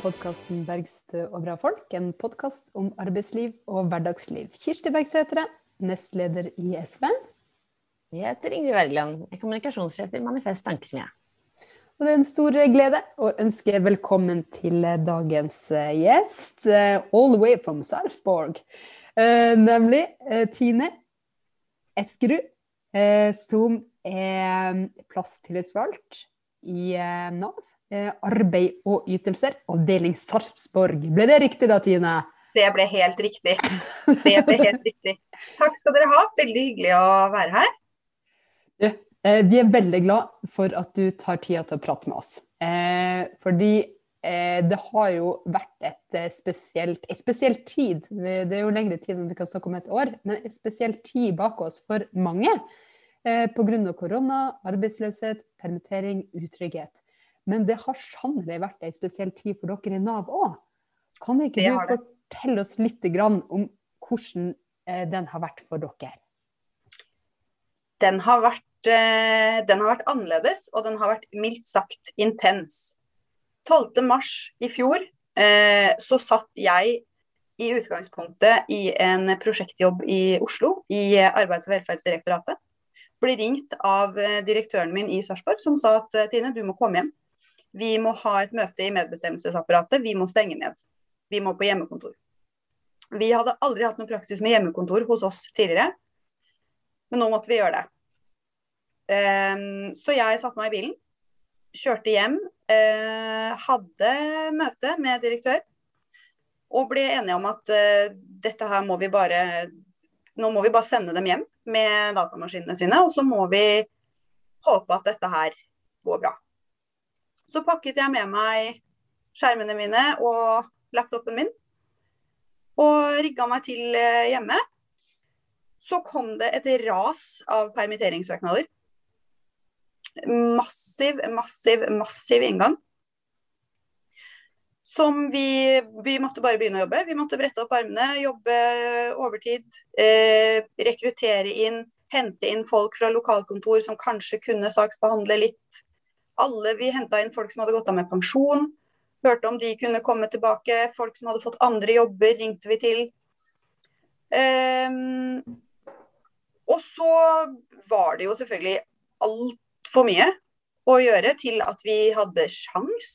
podkasten 'Bergstø og bra folk'. En podkast om arbeidsliv og hverdagsliv. Kirsti Bergstø heter jeg, nestleder i SV. Jeg heter Ingrid Wergeland, jeg er kommunikasjonssjef i Manifest Tankesmie. Og det er en stor glede å ønske velkommen til dagens eh, gjest, eh, all the way from Sarpsborg. Eh, nemlig Tine Eskerud, som er plasstillitsvalgt i Nav. Arbeid og ytelser, avdeling Sarpsborg. Ble det riktig da, Tine? Det ble helt riktig. Det ble helt riktig. Takk skal dere ha. Veldig hyggelig å være her. Eh, vi er veldig glad for at du tar tida til å prate med oss. Eh, fordi eh, det har jo vært et spesielt, en spesiell tid, det er jo lengre tid enn vi kan snakke om et år, men en spesiell tid bak oss for mange. Eh, Pga. korona, arbeidsløshet, permittering, utrygghet. Men det har sannelig vært en spesiell tid for dere i Nav òg. Kan ikke du fortelle oss litt om hvordan den har vært for dere? Den har vært Eh, den har vært annerledes, og den har vært mildt sagt intens. 12.3 i fjor eh, så satt jeg i utgangspunktet i en prosjektjobb i Oslo, i Arbeids- og velferdsdirektoratet. Ble ringt av eh, direktøren min i Sarpsborg som sa at Tine, du må komme hjem. Vi må ha et møte i medbestemmelsesapparatet, vi må stenge ned. Vi må på hjemmekontor. Vi hadde aldri hatt noen praksis med hjemmekontor hos oss tidligere, men nå måtte vi gjøre det. Um, så jeg satte meg i bilen, kjørte hjem, uh, hadde møte med direktør. Og ble enige om at uh, dette her må vi bare Nå må vi bare sende dem hjem med datamaskinene sine, og så må vi håpe at dette her går bra. Så pakket jeg med meg skjermene mine og laptopen min. Og rigga meg til eh, hjemme. Så kom det et ras av permitteringssøknader massiv, massiv, massiv inngang. Som vi, vi måtte bare begynne å jobbe. Vi måtte brette opp armene, jobbe overtid. Eh, rekruttere inn, hente inn folk fra lokalkontor som kanskje kunne saksbehandle litt. Alle Vi henta inn folk som hadde gått av med pensjon. Hørte om de kunne komme tilbake. Folk som hadde fått andre jobber, ringte vi til. Um, og så var det jo selvfølgelig alt for mye å gjøre til at vi hadde sjans.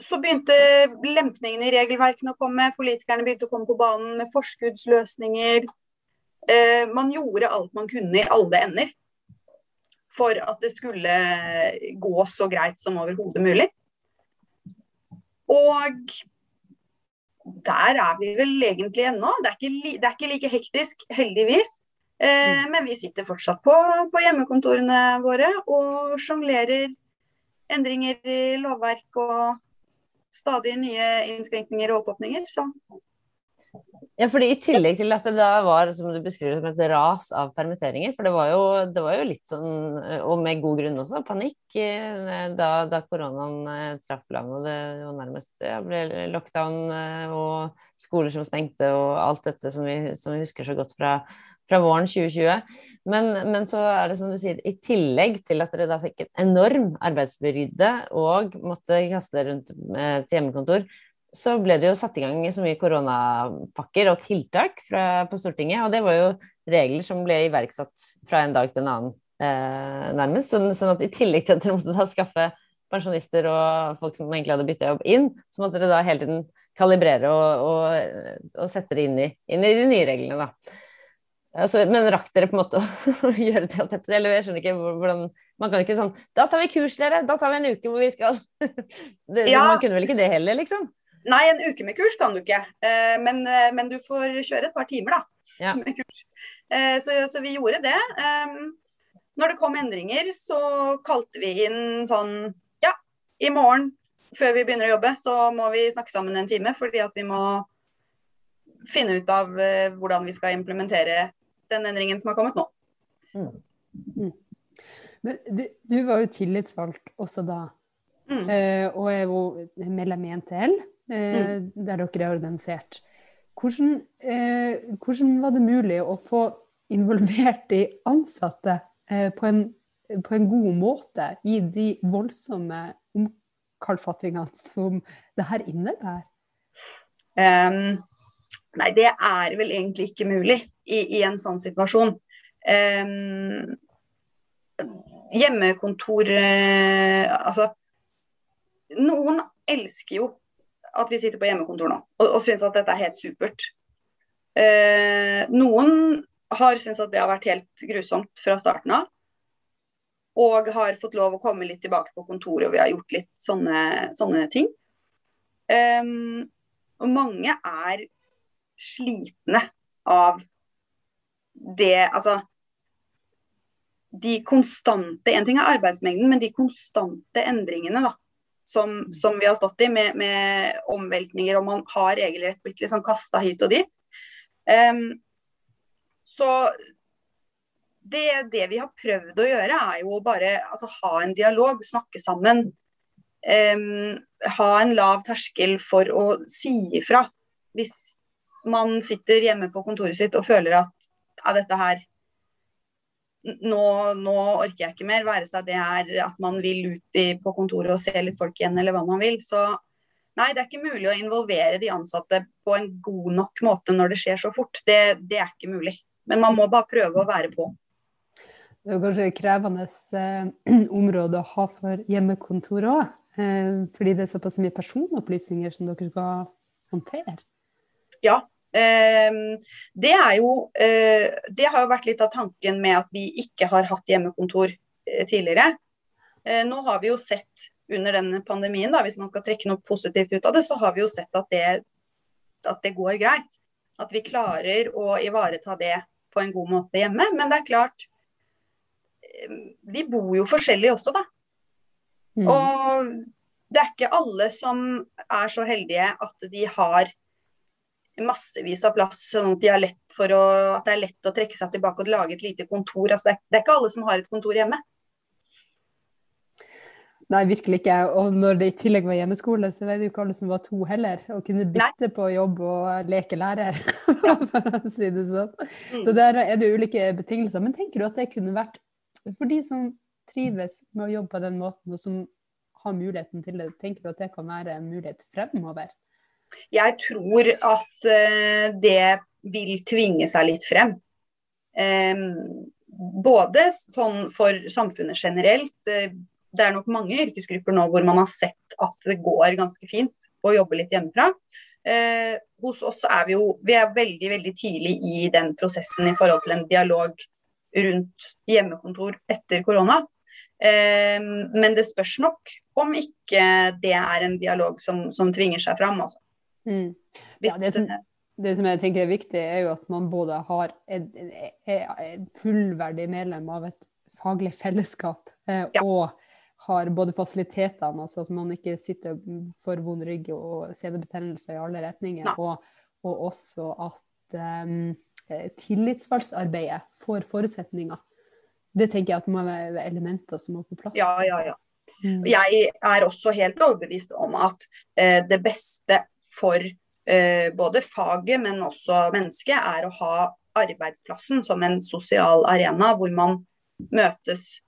Så begynte lempningene i regelverkene å komme, politikerne begynte å komme på banen med forskuddsløsninger. Eh, man gjorde alt man kunne i alle ender for at det skulle gå så greit som overhodet mulig. Og der er vi vel egentlig ennå. Det er ikke, det er ikke like hektisk, heldigvis. Eh, mm. men vi sitter fortsatt på, på hjemmekontorene våre og sjonglerer endringer i lovverk og stadig nye innskrenkninger og oppåpninger. Så. Ja, fordi I tillegg til at det da var som du beskriver som et ras av permitteringer, for det var jo, det var jo litt sånn, og med god grunn også, panikk eh, da, da koronaen eh, traff landet. og Det var nærmest ja, ble lockdown og skoler som stengte og alt dette som vi, som vi husker så godt fra fra våren 2020. Men, men, så er det som du sier, i tillegg til at dere da fikk en enorm arbeidsbyrde og måtte kaste rundt med, til hjemmekontor, så ble det jo satt i gang så mye koronapakker og tiltak fra, på Stortinget. Og det var jo regler som ble iverksatt fra en dag til en annen, eh, nærmest. Sånn, sånn, at i tillegg til at dere måtte da skaffe pensjonister og folk som egentlig hadde bytta jobb inn, så måtte dere da hele tiden kalibrere og, og, og sette det inn i, inn i de nye reglene, da. Altså, men rakk dere på en måte å gjøre det? Eller jeg skjønner ikke hvordan Man kan ikke sånn Da tar vi kurs, dere! Da tar vi en uke hvor vi skal det, ja. Man kunne vel ikke det heller, liksom? Nei, en uke med kurs kan du ikke. Eh, men, eh, men du får kjøre et par timer, da. Ja. Med kurs. Eh, så, så, vi gjorde det. Når det kom endringer, så kalte vi inn sånn Ja, i morgen før vi begynner å jobbe, så må vi snakke sammen en time. Fordi at vi må finne ut av hvordan vi skal implementere den endringen som har kommet nå. Mm. Mm. Men du, du, var jo tillitsvalgt også da, mm. eh, og er jo medlem i NTL, eh, mm. der dere er organisert. Hvordan, eh, hvordan, var det mulig å få involvert de ansatte eh, på en, på, en, god måte i de voldsomme omkalfatringene som det her innebærer? Um, nei, det er vel egentlig ikke mulig i, i en sånn situasjon. Um, hjemmekontor eh, Altså, noen elsker jo at vi sitter på hjemmekontor nå, og, og syns at dette er helt supert. Eh, noen har syntes at det har vært helt grusomt fra starten av. Og har fått lov å komme litt tilbake på kontoret, og vi har gjort litt sånne, sånne ting. Um, og mange er slitne av det Altså de konstante En ting er arbeidsmengden, men de konstante endringene da, som, som vi har stått i, med, med omveltninger, og man har regelrett blitt liksom kasta hit og dit. Um, så det, det, vi har prøvd å gjøre, er jo å bare altså, ha en dialog, snakke sammen. Um, ha en lav terskel for å si ifra. Hvis man sitter hjemme på kontoret sitt og føler at ja, dette her nå, nå, orker jeg ikke mer. Være seg det er at man vil ut i, på kontoret og se litt folk igjen, eller hva man vil. Så nei, det er ikke mulig å involvere de ansatte på en god nok måte når det skjer så fort. Det, det er ikke mulig. Men man må bare prøve å være på. Det er kanskje et krevende eh, område å ha for hjemmekontor òg. Eh, fordi det er såpass mye personopplysninger som dere skal håndtere. Ja. Eh, det er jo eh, Det har jo vært litt av tanken med at vi ikke har hatt hjemmekontor eh, tidligere. Eh, nå har vi jo sett under denne pandemien, da, hvis man skal trekke noe positivt ut av det, så har vi jo sett at det, at det går greit. At vi klarer å ivareta det på en god måte hjemme. Men det er klart, eh, vi bor jo forskjellig også, da. Mm. Og det er ikke alle som er så heldige at de har massevis av plass, sånn at, de å, at, det er lett å trekke seg tilbake og lage et lite kontor. Altså det, er, det er ikke alle som har et kontor hjemme. Nei, virkelig ikke. Og når det i tillegg var hjemmeskole, så var det jo ikke alle som var to heller. Og kunne bytte Nei. på jobb og leke lærer, for å si det sånn. Mm. Så der er det ulike betingelser. Men tenker du at det kunne vært for de som trives med å jobbe på den måten, og som har muligheten til det, tenker du at det kan være en mulighet fremover? Jeg tror at uh, det vil tvinge seg litt frem. Um, både sånn for samfunnet generelt. Uh, det er nok mange yrkesgrupper nå hvor man har sett at det går ganske fint å jobbe litt hjemmefra. Eh, hos oss er vi jo vi er veldig veldig tidlig i den prosessen i forhold til en dialog rundt hjemmekontor etter korona. Eh, men det spørs nok om ikke det er en dialog som, som tvinger seg fram. Altså. Mm. Ja, det, som, det, som, jeg tenker er viktig, er jo at man både har et, fullverdig medlem av et faglig fellesskap eh, ja. og har både fasilitetene, altså at man ikke sitter for vond rygg og senebetennelse i alle retninger, og, og, også at um, tillitsvalgsarbeidet får forutsetninger. Det tenker jeg at må være elementer som må på plass. Ja, ja, ja. Mm. Jeg er også helt overbevist om at eh, det beste for eh, både faget, men også mennesket, er å ha arbeidsplassen som en sosial arena hvor man møtes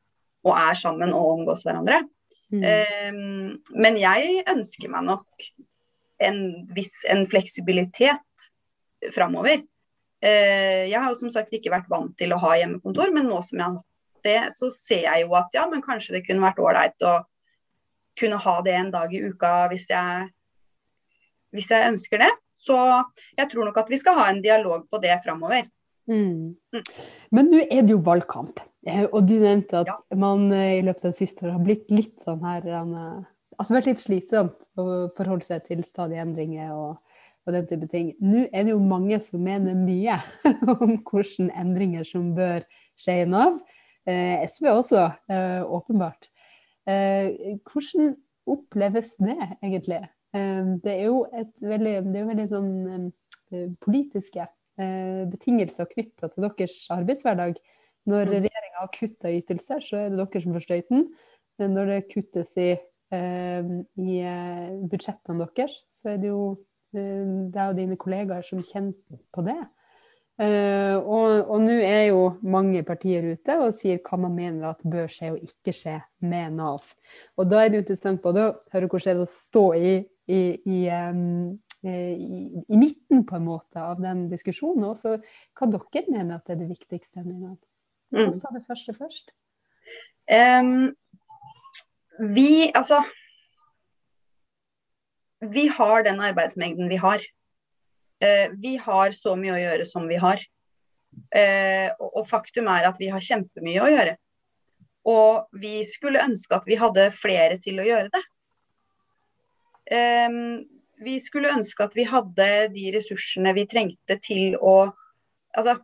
og er sammen og omgås hverandre. Mm. Eh, men jeg ønsker meg nok en viss en fleksibilitet framover. Eh, jeg har jo som sagt ikke vært vant til å ha hjemmekontor, men nå som jeg har hatt det, så ser jeg jo at ja, men kanskje det kunne vært ålreit å kunne ha det en dag i uka hvis jeg, hvis jeg ønsker det. Så jeg tror nok at vi skal ha en dialog på det framover. Mm. mm. Men nå er det jo valgkamp. Eh, og du nevnte at ja. man eh, i løpet av det siste året har blitt litt sånn her eh, Altså vært litt slitsomt å forholde seg til stadige endringer og, og, den type ting. Nå er det jo mange som mener mye om hvilke endringer som bør skje i Nav. Eh, SV også, eh, åpenbart. Eh, hvordan oppleves det egentlig? Det er jo et veldig, det er jo veldig sånn politiske betingelser knytta til deres arbeidshverdag. Når mm. regjeringa har kutta ytelser, så er det dere som får støyten. Når det kuttes i, eh, i eh, budsjettene deres, så er det jo eh, deg og dine kollegaer som kjenner på det. Uh, og nå er jo mange partier ute og sier hva man mener at bør skje og ikke skje med Nav. Og da er det jo interessant både å høre hvordan det er å stå i, i, i, um, i, i midten på en måte av den diskusjonen, og også hva dere mener at er det viktigste. Nina. Hva mm. ta det første først? Um, vi, altså Vi har den arbeidsmengden vi har. Uh, vi har så mye å gjøre som vi har. Uh, og faktum er at vi har kjempemye å gjøre. Og vi skulle ønske at vi hadde flere til å gjøre det. Um, vi skulle ønske at vi hadde de ressursene vi trengte til å Altså,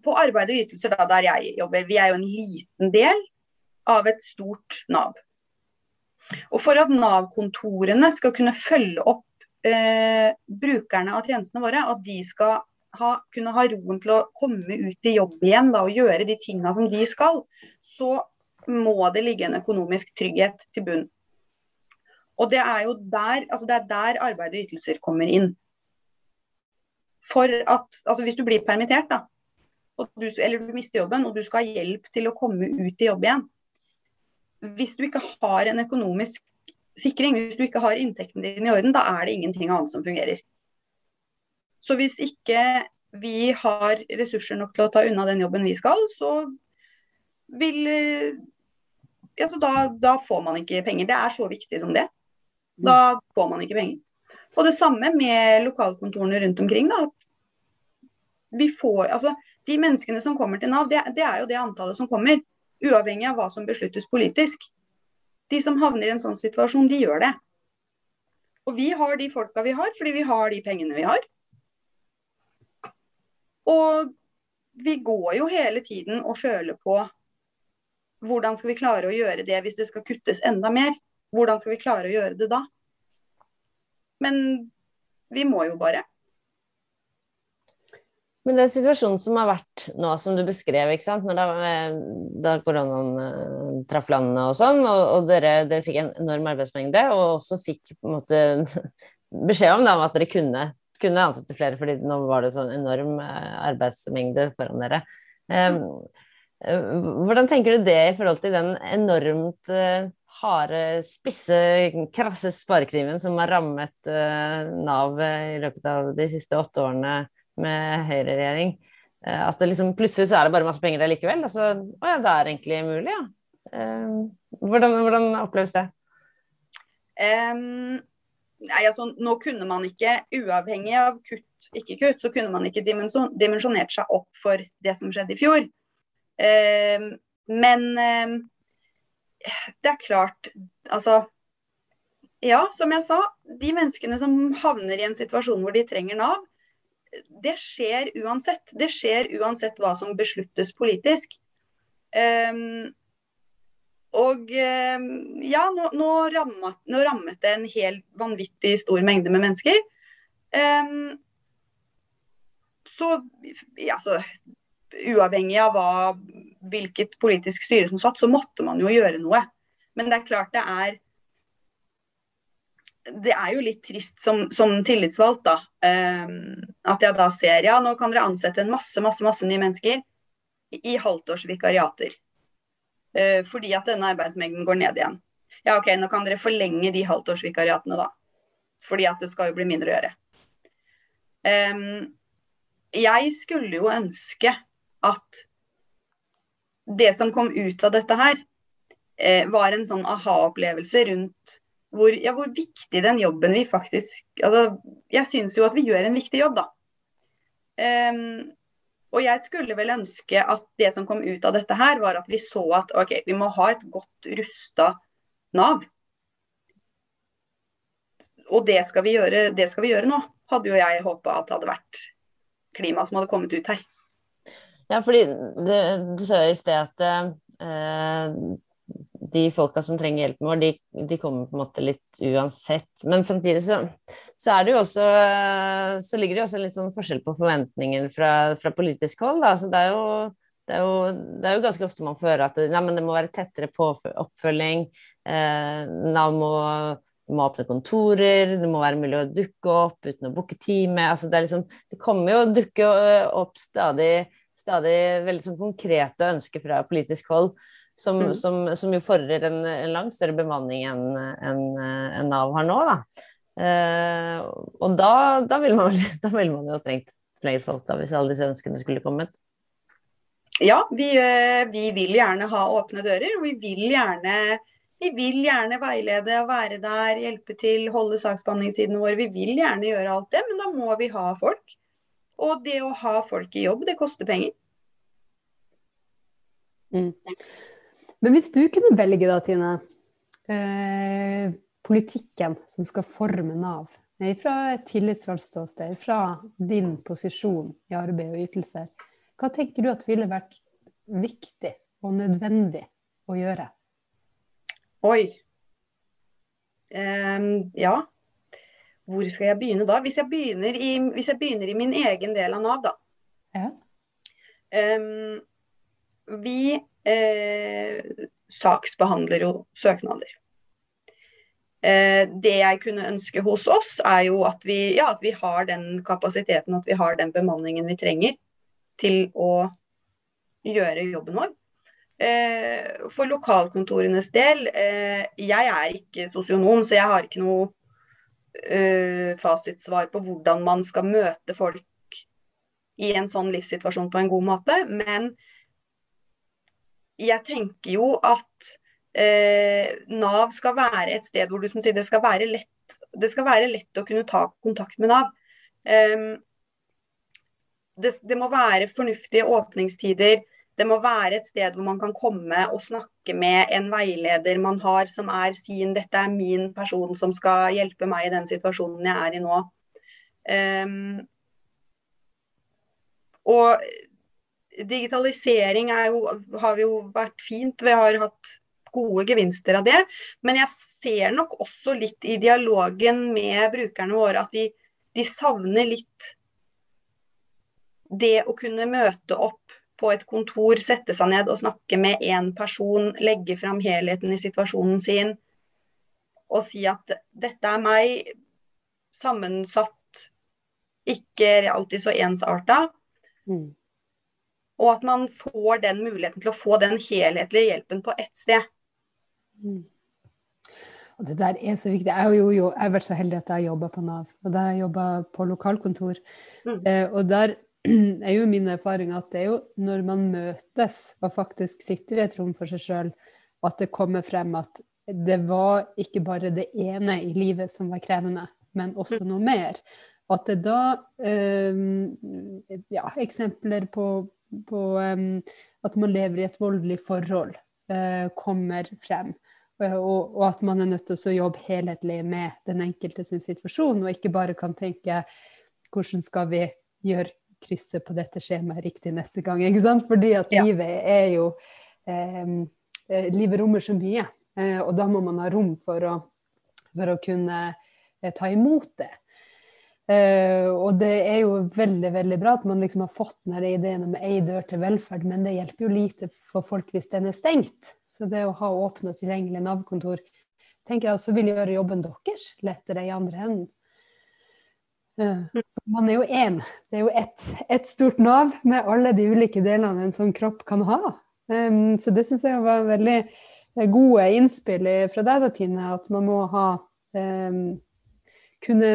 på arbeid og ytelser, da, der jeg jobber, vi er jo en liten del av et stort Nav. Og For at Nav-kontorene skal kunne følge opp eh, brukerne av tjenestene våre, at de skal ha, kunne ha roen til å komme ut i jobb igjen da, og gjøre de tingene som de skal, så må det ligge en økonomisk trygghet til bunn. Og det er jo der, altså det er der arbeid og ytelser kommer inn. For at, altså Hvis du blir permittert, da, du, eller du mister jobben, og du skal ha hjelp til å komme ut i jobb igjen, hvis du ikke har en økonomisk sikring, hvis du ikke har inntekten din i orden, da er det ingenting annet som fungerer. Så hvis ikke vi har ressurser nok til å ta unna den jobben vi skal, så vil ja, så da, da, får man ikke penger. Det er så viktig som det. Da får man ikke penger. Og det samme med lokalkontorene rundt omkring. Da, vi får, altså, de menneskene som kommer til Nav, det, det er jo det antallet som kommer uavhengig av hva som besluttes politisk. De som havner i en sånn situasjon, de gjør det. Og vi har de folka vi har, fordi vi har de pengene vi har. Og vi går jo hele tiden og føler på hvordan skal vi klare å gjøre det hvis det skal kuttes enda mer? Hvordan skal vi klare å gjøre det da? Men vi må jo bare. Men den situasjonen som har vært nå, som du beskrev, ikke sant? Når da, da koronaen uh, traff landene og sånn, og, og dere, dere, fikk en enorm arbeidsmengde, og også fikk på en måte beskjed om da, at dere kunne, kunne, ansette flere, fordi nå var det sånn enorm uh, arbeidsmengde foran dere. Um, hvordan tenker du det i forhold til den enormt harde, spisse, krasse sparekniven som har rammet Nav i løpet av de siste åtte årene? med høyreregjering. Uh, at det liksom, plutselig så er det bare masse penger likevel. Altså, å ja, det er egentlig mulig, ja. Uh, hvordan, hvordan oppleves det? Um, nei, altså, nå kunne man ikke, uavhengig av kutt, ikke kutt, så kunne man ikke dimensjonert seg opp for det som skjedde i fjor. Um, men um, det er klart, altså Ja, som jeg sa, de menneskene som havner i en situasjon hvor de trenger Nav, det skjer uansett. Det skjer uansett hva som besluttes politisk. Um, og um, ja, nå, nå, rammet, nå, rammet, det en helt vanvittig stor mengde med mennesker. Um, så ja, så uavhengig av hva, hvilket politisk styre som satt, så måtte man jo gjøre noe. Men det er klart det er det er jo litt trist som, som tillitsvalgt, da. Um, at jeg da ser ja, nå kan dere ansette en masse, masse, masse nye mennesker i, halvtårsvikariater. Uh, fordi at denne arbeidsmengden går ned igjen. Ja, OK, nå kan dere forlenge de halvtårsvikariatene, da. Fordi at det skal jo bli mindre å gjøre. Um, jeg skulle jo ønske at det som kom ut av dette her, eh, var en sånn aha-opplevelse rundt hvor, ja, hvor, viktig den jobben vi faktisk altså, Jeg syns jo at vi gjør en viktig jobb, da. Um, og jeg skulle vel ønske at det som kom ut av dette her, var at vi så at ok, vi må ha et godt rusta Nav. Og det skal vi gjøre, det skal vi gjøre nå. Hadde jo jeg håpa at det hadde vært klima som hadde kommet ut her. Ja, fordi du, du sa i sted at eh, de folka som trenger hjelpen vår, de, de, kommer på en måte litt uansett. Men samtidig så, så, det også Så ligger det jo også litt sånn forskjell på forventninger fra, fra politisk hold. Da. Så det er, jo, det, er jo, det er jo ganske ofte man får høre at nei, det må være tettere på oppfølging. Eh, Nav må må åpne kontorer, det må være mulig å dukke opp uten å booke time. Altså det, liksom, det, kommer jo å dukke opp stadig, stadig veldig sånn konkrete ønsker fra politisk hold som, mm. som, som jo fordrer en, en, langt større bemanning enn en, en Nav har nå. Da. Eh, og da, da, vil man, vil man jo trengt flere folk, da, hvis alle disse ønskene skulle kommet. Ja, vi, eh, vi, vil gjerne ha åpne dører. og vi vil gjerne, vi vil gjerne veilede og være der, hjelpe til, holde saksbehandlingssidene våre. Vi vil gjerne gjøre alt det, men da må vi ha folk. Og det å ha folk i jobb, det koster penger. Mm. Men hvis du kunne velge da, Tine, eh, politikken som skal forme Nav, fra et tillitsvalgt ståsted, fra din posisjon i arbeid og ytelser, hva tenker du at ville vært viktig og nødvendig å gjøre? Oi. Um, ja. Hvor skal jeg begynne da? Hvis jeg begynner i, jeg begynner i min egen del av Nav, da. Ja. Um, vi eh, saksbehandler jo søknader. Eh, det jeg kunne ønske hos oss, er jo at vi, ja, at vi har den kapasiteten, at vi har den bemanningen vi trenger til å gjøre jobben vår. Eh, for lokalkontorenes del, eh, jeg er ikke sosionom, så jeg har ikke noe fasitsvar på hvordan man skal møte folk i en sånn livssituasjon på en god måte. Men jeg tenker jo at uh, Nav skal være et sted hvor du sier, det skal være lett, det skal være lett å kunne ta kontakt med Nav. Um, det, det, må være fornuftige åpningstider. Det må være et sted hvor man kan komme og snakke med en veileder man har som er sin 'dette er min person som skal hjelpe meg i den situasjonen jeg er i nå'. Um, og digitalisering jo, har jo vært fint. Vi har hatt gode gevinster av det. Men jeg ser nok også litt i dialogen med brukerne våre at de, de savner litt det å kunne møte opp på et kontor, sette seg ned og snakke med én person, legge fram helheten i situasjonen sin og si at dette er meg, sammensatt, ikke alltid så ensarta. Mm. Og at man får den muligheten til å få den helhetlige hjelpen på ett sted. Mm. Og det der er så viktig. Jeg har jo, jo jeg har vært så heldig at jeg jobba på Nav, og der har jeg jobba på lokalkontor. Mm. Eh, og der er jo min erfaring at det er jo når man møtes og faktisk sitter i et rom for seg sjøl, at det kommer frem at det var ikke bare det ene i livet som var krevende, men også mm. noe mer. At det da eh, ja, eksempler på på um, at man lever i et voldelig forhold, uh, kommer frem. Uh, og, og, at man er nødt til å jobbe helhetlig med den enkelte sin situasjon, og ikke bare kan tenke hvordan skal vi gjøre krysset på dette skjemaet riktig neste gang. ikke sant? Fordi at ja. livet er jo eh, Livet rommer så mye, eh, og da må man ha rom for å, for å kunne ta imot det. Uh, og det er jo veldig veldig bra at man liksom har fått denne ideen om ei dør til velferd, men det hjelper jo lite for folk hvis den er stengt. Så det å ha åpne og tilgjengelig Nav-kontor tenker jeg også vil gjøre jobben deres lettere i andre enden. Man er jo én. Det er jo ett et stort Nav med alle de ulike delene en sånn kropp kan ha. Så det syns jeg var veldig gode innspill fra deg, da, Tine, at man må ha um, kunne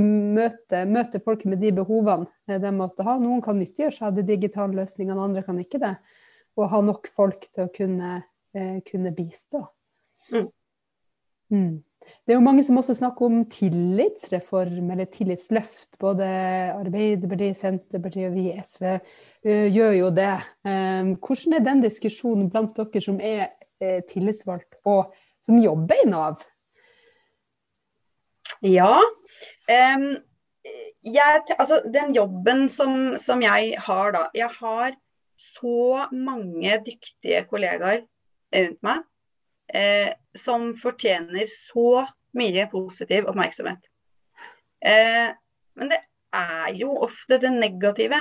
møte, møte folk med de behovene eh, de måtte ha. Noen kan nyttiggjøre seg av de digitale løsningene, andre kan ikke det. Og ha nok folk til å kunne, uh, kunne bistå. Mm. Det er jo mange som også snakker om tillitsreform eller tillitsløft. Både Arbeiderpartiet, Senterpartiet og vi i SV uh, gjør jo det. Um, hvordan er den diskusjonen blant dere som er uh, tillitsvalgt og som jobber i Nav? Ja. Um, jeg, altså, den jobben som, som, jeg har da Jeg har så mange dyktige kollegaer rundt meg eh, som fortjener så mye positiv oppmerksomhet. Eh, men det er jo ofte det negative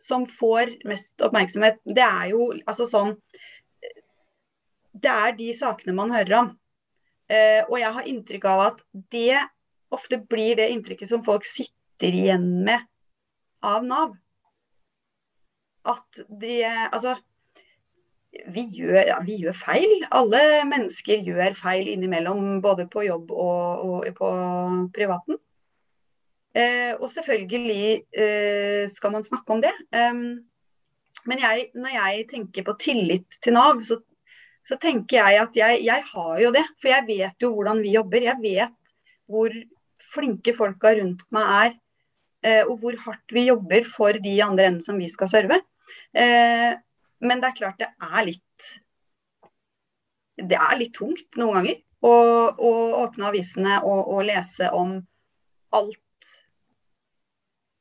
som får mest oppmerksomhet. Det er jo altså sånn Det er de sakene man hører om. Eh, og jeg har inntrykk av at det ofte blir det inntrykket som folk sitter igjen med av Nav. At de Altså, vi gjør, ja, vi gjør feil. Alle mennesker gjør feil innimellom, både på jobb og, og på privaten. Eh, og selvfølgelig eh, skal man snakke om det. Eh, men jeg, når jeg tenker på tillit til Nav, så, så tenker jeg at jeg, jeg, har jo det. For jeg vet jo hvordan vi jobber. Jeg vet hvor flinke folka rundt meg er. Eh, og hvor hardt vi jobber for de andre enden som vi skal serve. Eh, men det er klart det er litt Det er litt tungt noen ganger å, å åpne avisene og, og, lese om alt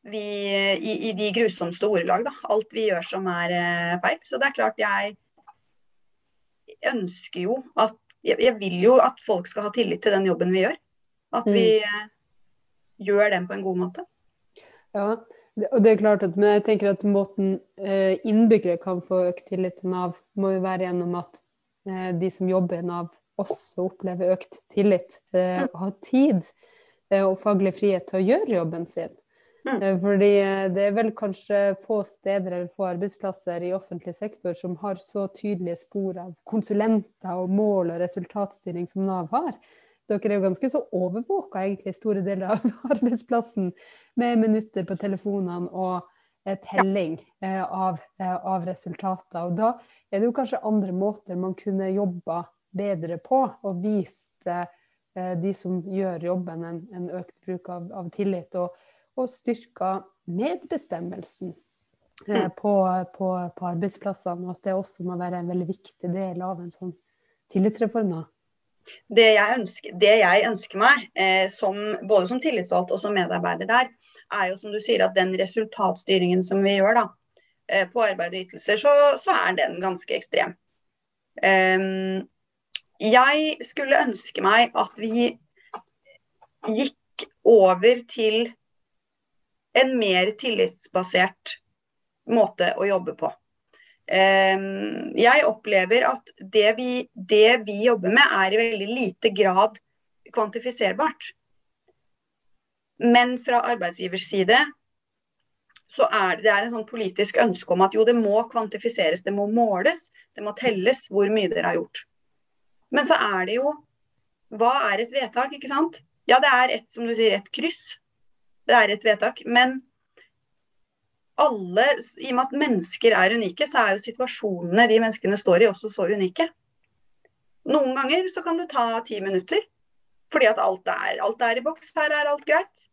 vi i, i de grusomste ordelag, da. Alt vi gjør som er eh, feil. Så det er klart jeg ønsker jo at jeg, vil jo at folk skal ha tillit til den jobben vi gjør. At vi mm. Gjør den på en god måte. Ja, og det er klart at, men jeg tenker at måten eh, innbyggere kan få økt tillit til Nav, må jo være gjennom at eh, de som jobber i Nav, også opplever økt tillit. Eh, mm. har tid og faglig frihet til å gjøre jobben sin. Mm. Fordi det er vel kanskje få steder eller få arbeidsplasser i offentlig sektor som har så tydelige spor av konsulenter og mål og resultatstyring som Nav har. Dere er jo ganske så overvåka egentlig store deler av arbeidsplassen med minutter på telefonene og eh, telling eh, av, eh, av, resultater. Og da er det jo kanskje andre måter man kunne jobba bedre på og vist eh, de som gjør jobben, en, en økt bruk av, av tillit. Og, og styrka medbestemmelsen eh, mm. på, på, på, arbeidsplassene. Og at det også må være en veldig viktig del av en sånn tillitsreform. da. Det jeg ønsker, det jeg ønsker meg, eh, som, både som tillitsvalgt og som medarbeider der, er jo som du sier at den resultatstyringen som vi gjør da, eh, på arbeid og ytelser, så, så, er den ganske ekstrem. Um, jeg skulle ønske meg at vi gikk over til en mer tillitsbasert måte å jobbe på. Ehm, jeg opplever at det vi, det vi, jobber med, er i veldig lite grad kvantifiserbart. Men fra arbeidsgivers side så er det, det er en sånn politisk ønske om at jo, det må kvantifiseres, det må måles, det må telles hvor mye dere har gjort. Men så er det jo Hva er et vedtak, ikke sant? Ja, det er et, som du sier, et kryss. Det er et vedtak. Men alle, i og med at mennesker er unike, så er jo situasjonene de menneskene står i, også så unike. Noen ganger så kan det ta ti minutter, fordi at alt er, alt er i boks. Her er alt greit.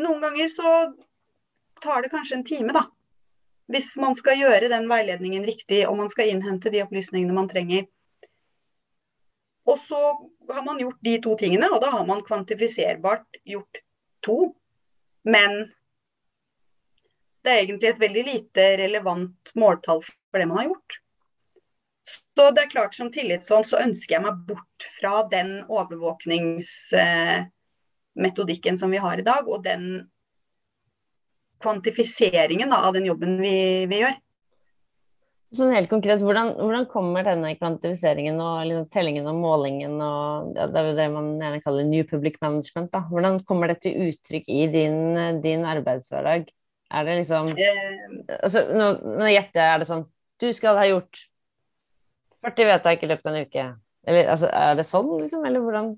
Noen ganger så tar det kanskje en time, da. Hvis man skal gjøre den veiledningen riktig, og man skal innhente de opplysningene man trenger. Og så har man gjort de to tingene, og da har man kvantifiserbart gjort to. Men det er egentlig et veldig lite relevant måltall for det man har gjort. Så det er klart Som tillitsvalgt så ønsker jeg meg bort fra den overvåkningsmetodikken som vi har i dag, og den kvantifiseringen av den jobben vi, vi, gjør. Sånn helt konkret, hvordan, hvordan, kommer denne kvantifiseringen og liksom, tellingen og målingen og ja, Det er jo det man gjerne kaller new public management. Da. Hvordan kommer det til uttrykk i din, din arbeidshverdag? Er det liksom eh, altså, nå, nå gjetter jeg, er det sånn Du skal ha gjort 40 vedtak i løpet av en uke. Eller altså, er det sånn, liksom? Eller hvordan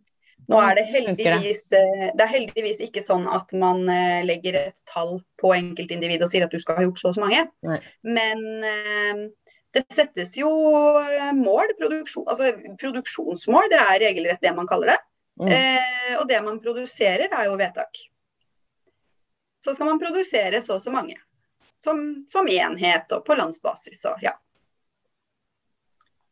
nå er det heldigvis, eh, det er heldigvis ikke sånn at man eh, legger et tall på enkeltindivid og sier at du skal ha gjort så og så mange. Nei. Men det settes jo mål, produksjon, altså produksjonsmål, det er regelrett det man kaller det. Mm. Eh, og det man produserer er jo vedtak så skal man produsere så og så mange. Som, som enhet og på landsbasis og ja.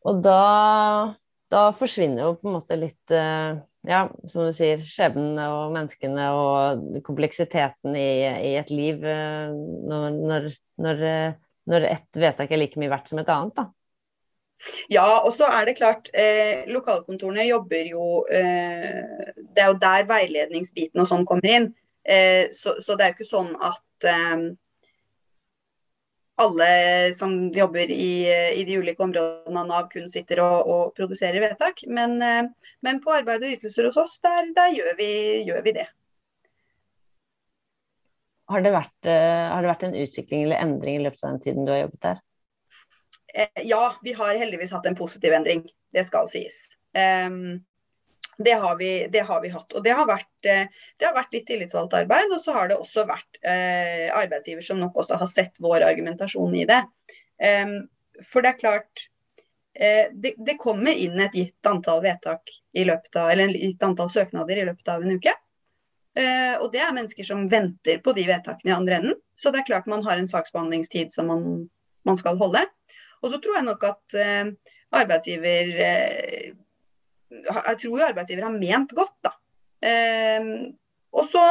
Og da, da forsvinner jo på en måte litt eh, ja, som du sier, skjebnene og menneskene og kompleksiteten i, i et liv eh, når, når, når, eh, når ett vedtak er like mye verdt som et annet, da. Ja, og så er det klart, eh, lokalkontorene jobber jo eh, Det er jo der veiledningsbiten og sånn kommer inn. Eh, så, så, det er jo ikke sånn at eh, alle som jobber i, i, de ulike områdene av Nav kun sitter og, og produserer vedtak. Men, men, på arbeid og ytelser hos oss, der, der gjør, vi, gjør, vi, det. Har det, vært, har det, vært, en utvikling eller endring i løpet av den tiden du har jobbet der? Ja, vi har heldigvis hatt en positiv endring. Det skal sies. Um, det har, vi, det har vi, hatt. Og det har, vært, eh, det har vært litt tillitsvalgt arbeid. Og så har det også vært eh, arbeidsgiver som nok også har sett vår argumentasjon i det. Um, for det er klart eh, det, det, kommer inn et gitt antall vedtak i løpet av, eller et gitt antall søknader i løpet av en uke. Eh, og det er mennesker som venter på de vedtakene i andre enden. Så det er klart man har en saksbehandlingstid som man, man skal holde. Og så tror jeg nok at eh, arbeidsgiver eh, jeg tror jo arbeidsgiver har ment godt, da. Eh, og så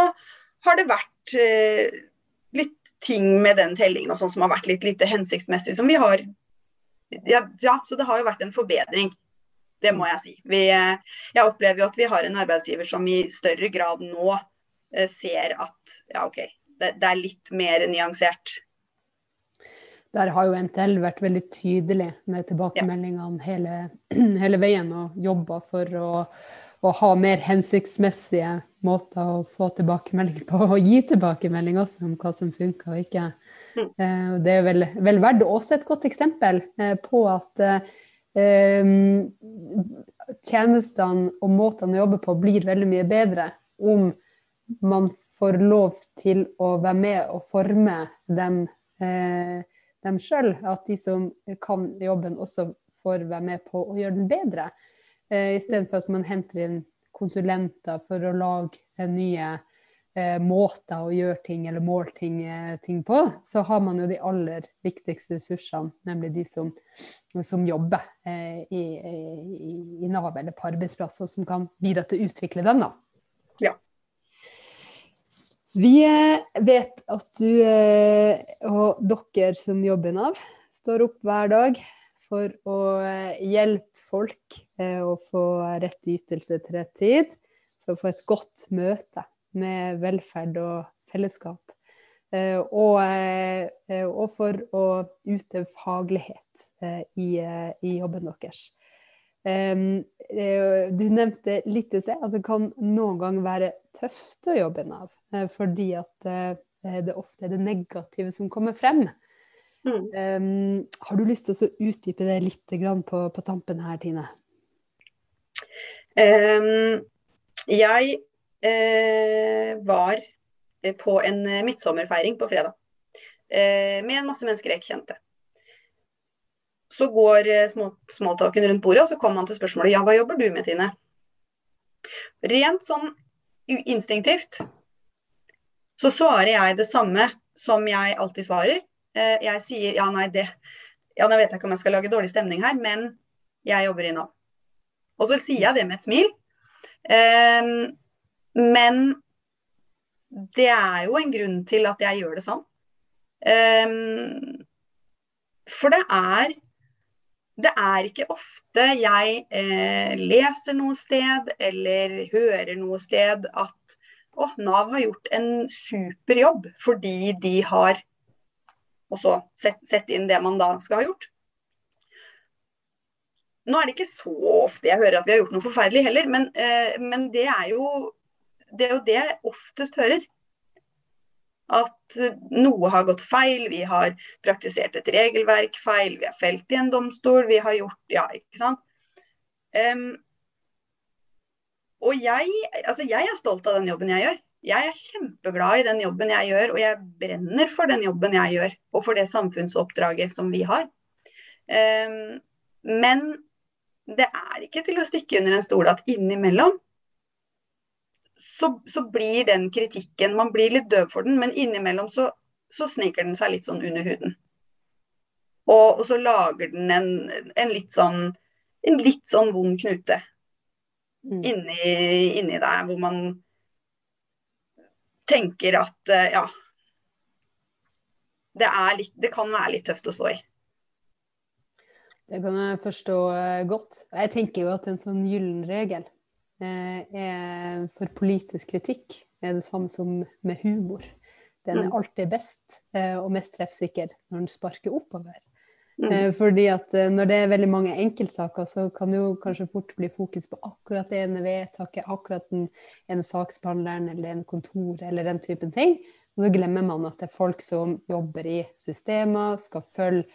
har det vært eh, litt ting med den tellingen og sånn som har vært litt lite hensiktsmessig. Som vi har ja, ja, så det har jo vært en forbedring. Det må jeg si. Vi, eh, jeg opplever jo at vi har en arbeidsgiver som i større grad nå eh, ser at ja, OK, det, det er litt mer nyansert der har jo NTL vært veldig tydelig med tilbakemeldingene hele, hele veien og jobba for å, å, ha mer hensiktsmessige måter å få tilbakemelding på, og gi tilbakemelding også om hva som funker og ikke. Mm. Eh, det er vel, vel verdt også et godt eksempel eh, på at eh, tjenestene og måtene å jobbe på blir veldig mye bedre om man får lov til å være med og forme dem eh, dem sjøl, at de som kan jobben, også får være med på å gjøre den bedre. Eh, Istedenfor at man henter inn konsulenter for å lage nye eh, måter å gjøre ting eller måle ting, eh, ting, på, så har man jo de aller viktigste ressursene, nemlig de som, som jobber eh, i, i, i, Nav eller på arbeidsplasser, som kan bidra til å utvikle den. da. Ja. Vi eh, vet at du eh, og dere som jobber i Nav, står opp hver dag for å eh, hjelpe folk å få rett ytelse til rett tid. For å få et godt møte med velferd og fellesskap. Og, for å utøve faglighet i jobben deres. Du nevnte litt i sted at det kan noen gang være tøft å jobbe i Nav. Eh, fordi at eh, det ofte er det negative som kommer frem. Mm. Har du lyst til å utdype det litt på, på, tampen her, Tine? Um, jeg uh, var på en midtsommerfeiring på fredag uh, med en masse mennesker jeg ikke kjente. Så går uh, småtalken rundt bordet, og så kommer man til spørsmålet ja, hva jobber du med, Tine? Rent sånn instinktivt så svarer jeg det samme som jeg alltid svarer. Eh, jeg sier ja, nei, det Ja, nå vet jeg ikke om jeg skal lage dårlig stemning her, men jeg jobber i Nav. Og så sier jeg det med et smil. Ehm, men det er jo en grunn til at jeg gjør det sånn. Ehm, for det er det er ikke ofte jeg eh, leser noe sted eller hører noe sted at å, Nav har gjort en super jobb fordi de har også sett, sett, inn det man da skal ha gjort. Nå er det ikke så ofte jeg hører at vi har gjort noe forferdelig heller, men, eh, men det, er jo, det er jo det jeg oftest hører. At noe har gått feil, vi har praktisert et regelverk feil, vi har felt i en domstol, vi har gjort Ja, ikke sant. Um, og jeg, altså jeg er stolt av den jobben jeg gjør. Jeg er kjempeglad i den jobben jeg gjør, og jeg brenner for den jobben jeg gjør. Og for det samfunnsoppdraget som vi har. Um, men det er ikke til å stikke under en stol at innimellom så, så, blir den kritikken Man blir litt døv for den, men innimellom så, så sniker den seg litt sånn under huden. Og, og så lager den en, en, litt sånn en litt sånn vond knute mm. inni, inni deg, hvor man tenker at eh, ja det, litt, det, kan være litt tøft å stå i. Det kan jeg forstå eh, godt. Jeg tenker jo at en sånn gyllen regel er for politisk kritikk er det samme som med humor. den er Mm. alltid best eh, og mest treffsikker når den sparker oppover. Mm. Eh, fordi at eh, når det er veldig mange enkeltsaker, så kan det jo kanskje fort bli fokus på akkurat det ene vedtaket, akkurat den ene saksbehandleren eller en kontor eller den typen ting. Og så glemmer man at det er folk som jobber i systemer, skal følge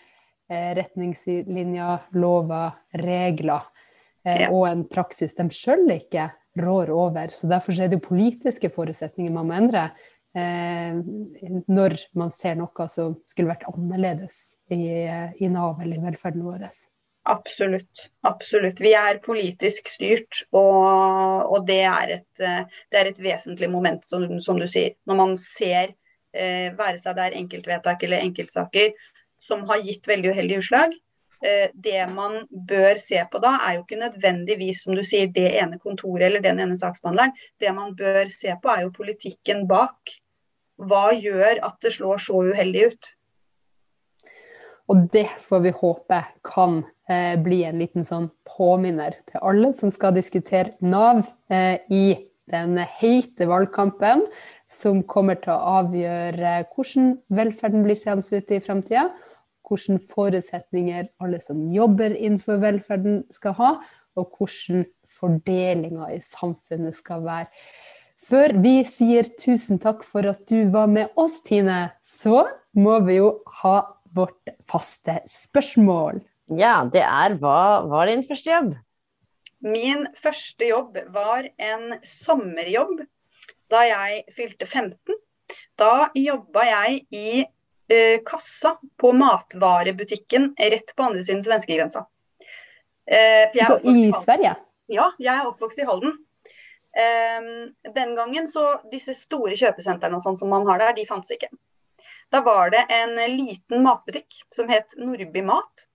eh, retningslinjer, lover, regler eh, Ja. og en praksis de sjøl ikke rår over. Så derfor er det jo politiske forutsetninger man må endre eh, når man ser noe som skulle vært annerledes i, i Nav eller i velferden vår. Absolutt. Absolutt. Vi er politisk styrt, og, og det, er et, eh, det er et vesentlig moment, som, som du sier. Når man ser, eh, være seg det er enkeltvedtak eller enkeltsaker, som har gitt veldig uheldige utslag. Eh, det man bør se på da, er jo ikke nødvendigvis som du sier, det ene kontoret eller den ene saksbehandleren. Det man bør se på, er jo politikken bak. Hva gjør at det slår så uheldig ut? Og det får vi håpe kan eh, bli en liten sånn påminner til alle som skal diskutere Nav eh, i den heite valgkampen som kommer til å avgjøre hvordan velferden blir seende ut i framtida. Hvilke forutsetninger alle som jobber innenfor velferden skal ha, og hvordan fordelinga i samfunnet skal være. Før vi sier tusen takk for at du var med oss, Tine, så må vi jo ha vårt faste spørsmål. Ja, det er hva var din første jobb? Min første jobb var en sommerjobb da jeg fylte 15. Da jobba jeg i eh, kassa på matvarebutikken rett på andre siden svenskegrensa. Eh, Så i Sverige? Ja, jeg er oppvokst i Halden. Eh, den gangen så disse store kjøpesentrene sånn som man har der, de fantes ikke. Da var det en liten matbutikk som het Nordby Mat.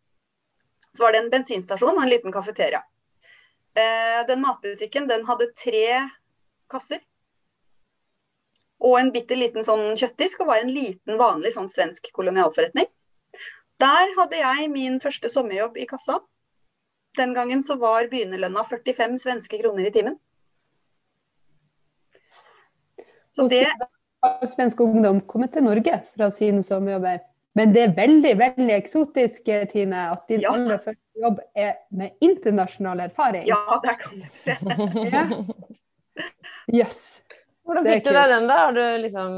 Så var det en bensinstasjon og en liten kafeteria. Eh, den matbutikken den hadde tre kasser. Og en bitte liten sånn kjøttdisk, og var en liten, vanlig sånn svensk kolonialforretning. Der hadde jeg min første sommerjobb i kassa. Den gangen så var begynnerlønna 45 svenske kroner i timen. Så det har svensk ungdom kommet til Norge fra sine sommerjobber. Men det er veldig veldig eksotisk, Tine, at din Ja. aller første jobb er med internasjonal erfaring. Ja, der kan du se. Jøss. Yes. Hvordan fikk du deg den, da? Har du liksom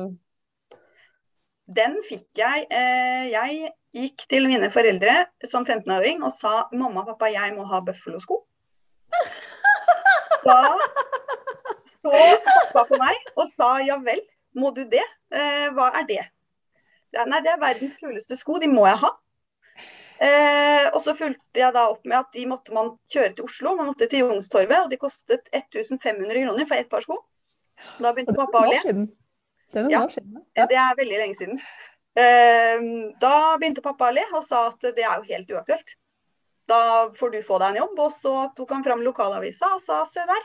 Den fikk jeg. Eh, jeg gikk til mine foreldre som 15-åring og sa mamma og pappa, jeg må ha bøffelosko. Da så pappa på meg og sa ja vel, må du det? Eh, hva er det? Nei, det er verdens kuleste sko, de må jeg ha. Eh, og så fulgte jeg da opp med at de måtte man kjøre til Oslo, man måtte til Youngstorget, og de kostet 1500 kroner for ett par sko. Da begynte pappa å le. Det er noen Ja. år siden. Ja. Det er veldig lenge siden. Eh, Da begynte pappa å le og sa at det er jo helt uaktuelt. Da får du få deg en jobb. Og så tok han fram lokalavisa og sa se der,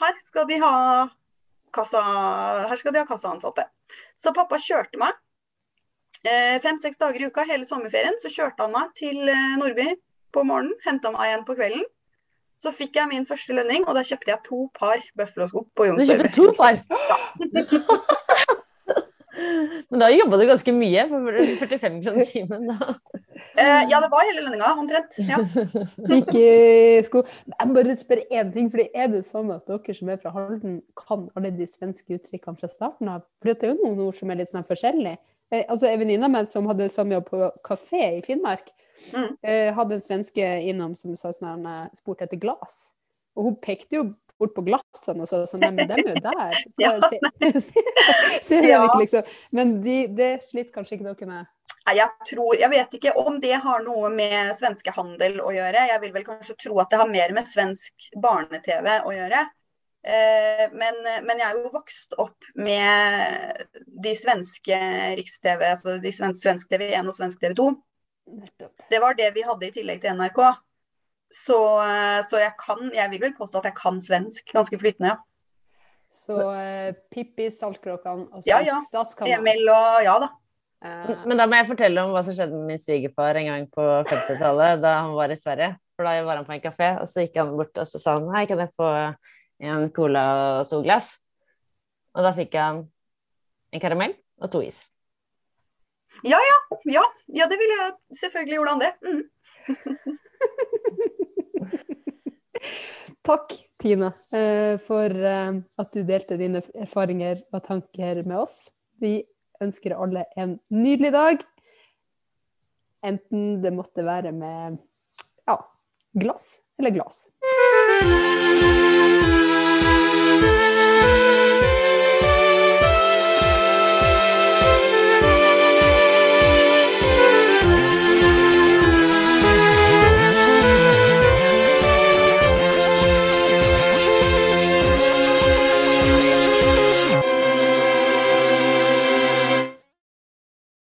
her skal de ha kassa, her skal de ha kassaansatte. Så pappa kjørte meg eh, fem-seks dager i uka hele sommerferien. Så kjørte han meg til eh, Nordby på morgenen, henta meg igjen på kvelden. Så fikk jeg min første lønning, og da kjøpte jeg to par Buffalo-sko på Du kjøpte to par? Men da jobba du ganske mye for 45 kroner timen, da. Eh, ja, det var hele lønninga, omtrent. Ja. Ikke sko. Jeg bare spør én ting, fordi er det sånn at dere som er fra Halden, kan alle de svenske uttrykkene fra starten av? For det er jo noen ord som er litt sånn forskjellige. Eh, altså, En venninne av meg som hadde samme jobb på kafé i Finnmark, Mm. eh, hadde en svenske innom som sa sånn, spurte etter glass. Og hun pekte jo bort på glassene og sa sånn Nei, men dem er jo der. Ja, Sier jeg Ja. ikke, liksom. Men de, det sliter kanskje ikke dere med? Nei, jeg tror, jeg vet ikke om det har noe med svenskehandel å gjøre. Jeg vil vel kanskje tro at det har mer med svensk barne-TV å gjøre. Eh, men, men jeg er jo vokst opp med de svenske Riks-TV, altså de svenske, svensk TV1 og svensk TV2. Nettopp. Det var det vi hadde i tillegg til NRK. Så, eh, så jeg kan, jeg vil vel påstå at jeg kan svensk ganske flytende, ja. Så uh, Pippi, Saltkråkan og Ja, Svensk ja. Statskanal. Emil og ja da. Uh, Men da må jeg fortelle om hva som skjedde med min svigerfar en gang på 50-tallet, da han var i Sverige. For da var han på en kafé, og så gikk han bort og så sa han hei, kan jeg få en cola og to glass? Og da fikk han en karamell og to is. Ja, ja. Ja, ja det ville jeg selvfølgelig gjort han det. Mm. Takk, Tina, eh, for eh, at du delte dine erfaringer og tanker med oss. Vi ønsker alle en nydelig dag. Enten det måtte være med ja, glass eller glass.